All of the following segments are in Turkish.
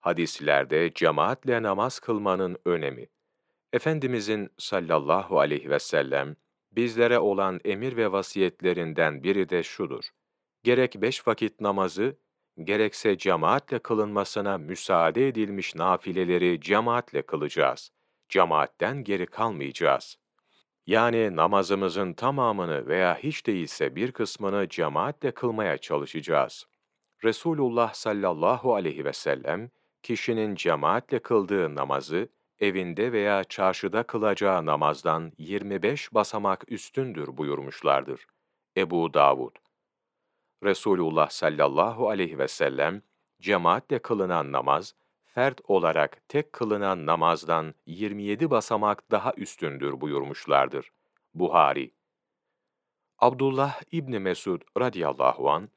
Hadislerde cemaatle namaz kılmanın önemi. Efendimizin sallallahu aleyhi ve sellem bizlere olan emir ve vasiyetlerinden biri de şudur. Gerek beş vakit namazı, gerekse cemaatle kılınmasına müsaade edilmiş nafileleri cemaatle kılacağız. Cemaatten geri kalmayacağız. Yani namazımızın tamamını veya hiç değilse bir kısmını cemaatle kılmaya çalışacağız. Resulullah sallallahu aleyhi ve sellem, kişinin cemaatle kıldığı namazı, evinde veya çarşıda kılacağı namazdan 25 basamak üstündür buyurmuşlardır. Ebu Davud Resulullah sallallahu aleyhi ve sellem, cemaatle kılınan namaz, fert olarak tek kılınan namazdan 27 basamak daha üstündür buyurmuşlardır. Buhari Abdullah İbni Mesud radıyallahu an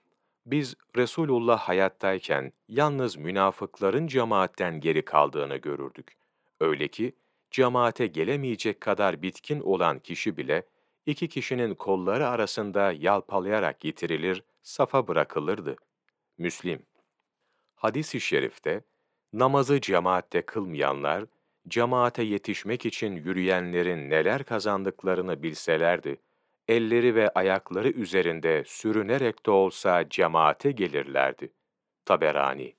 biz Resulullah hayattayken yalnız münafıkların cemaatten geri kaldığını görürdük. Öyle ki cemaate gelemeyecek kadar bitkin olan kişi bile iki kişinin kolları arasında yalpalayarak getirilir, safa bırakılırdı. Müslim Hadis-i şerifte namazı cemaatte kılmayanlar cemaate yetişmek için yürüyenlerin neler kazandıklarını bilselerdi elleri ve ayakları üzerinde sürünerek de olsa cemaate gelirlerdi. Taberani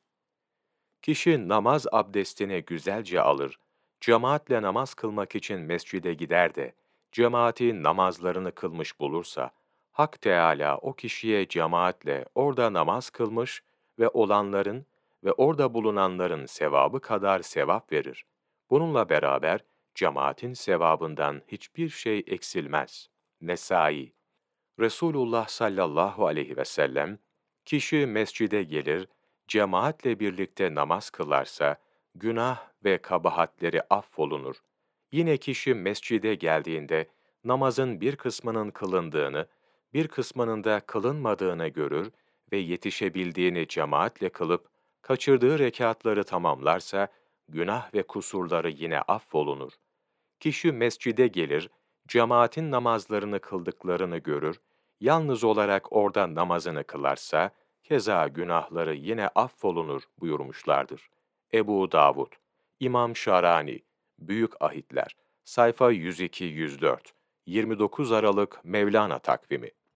Kişi namaz abdestini güzelce alır, cemaatle namaz kılmak için mescide gider de, cemaati namazlarını kılmış bulursa, Hak Teâlâ o kişiye cemaatle orada namaz kılmış ve olanların ve orada bulunanların sevabı kadar sevap verir. Bununla beraber cemaatin sevabından hiçbir şey eksilmez.'' Nesai Resulullah sallallahu aleyhi ve sellem, kişi mescide gelir, cemaatle birlikte namaz kılarsa, günah ve kabahatleri affolunur. Yine kişi mescide geldiğinde, namazın bir kısmının kılındığını, bir kısmının da kılınmadığını görür ve yetişebildiğini cemaatle kılıp, kaçırdığı rekatları tamamlarsa, günah ve kusurları yine affolunur. Kişi mescide gelir, cemaatin namazlarını kıldıklarını görür, yalnız olarak orada namazını kılarsa, keza günahları yine affolunur buyurmuşlardır. Ebu Davud, İmam Şarani, Büyük Ahitler, sayfa 102-104, 29 Aralık Mevlana takvimi.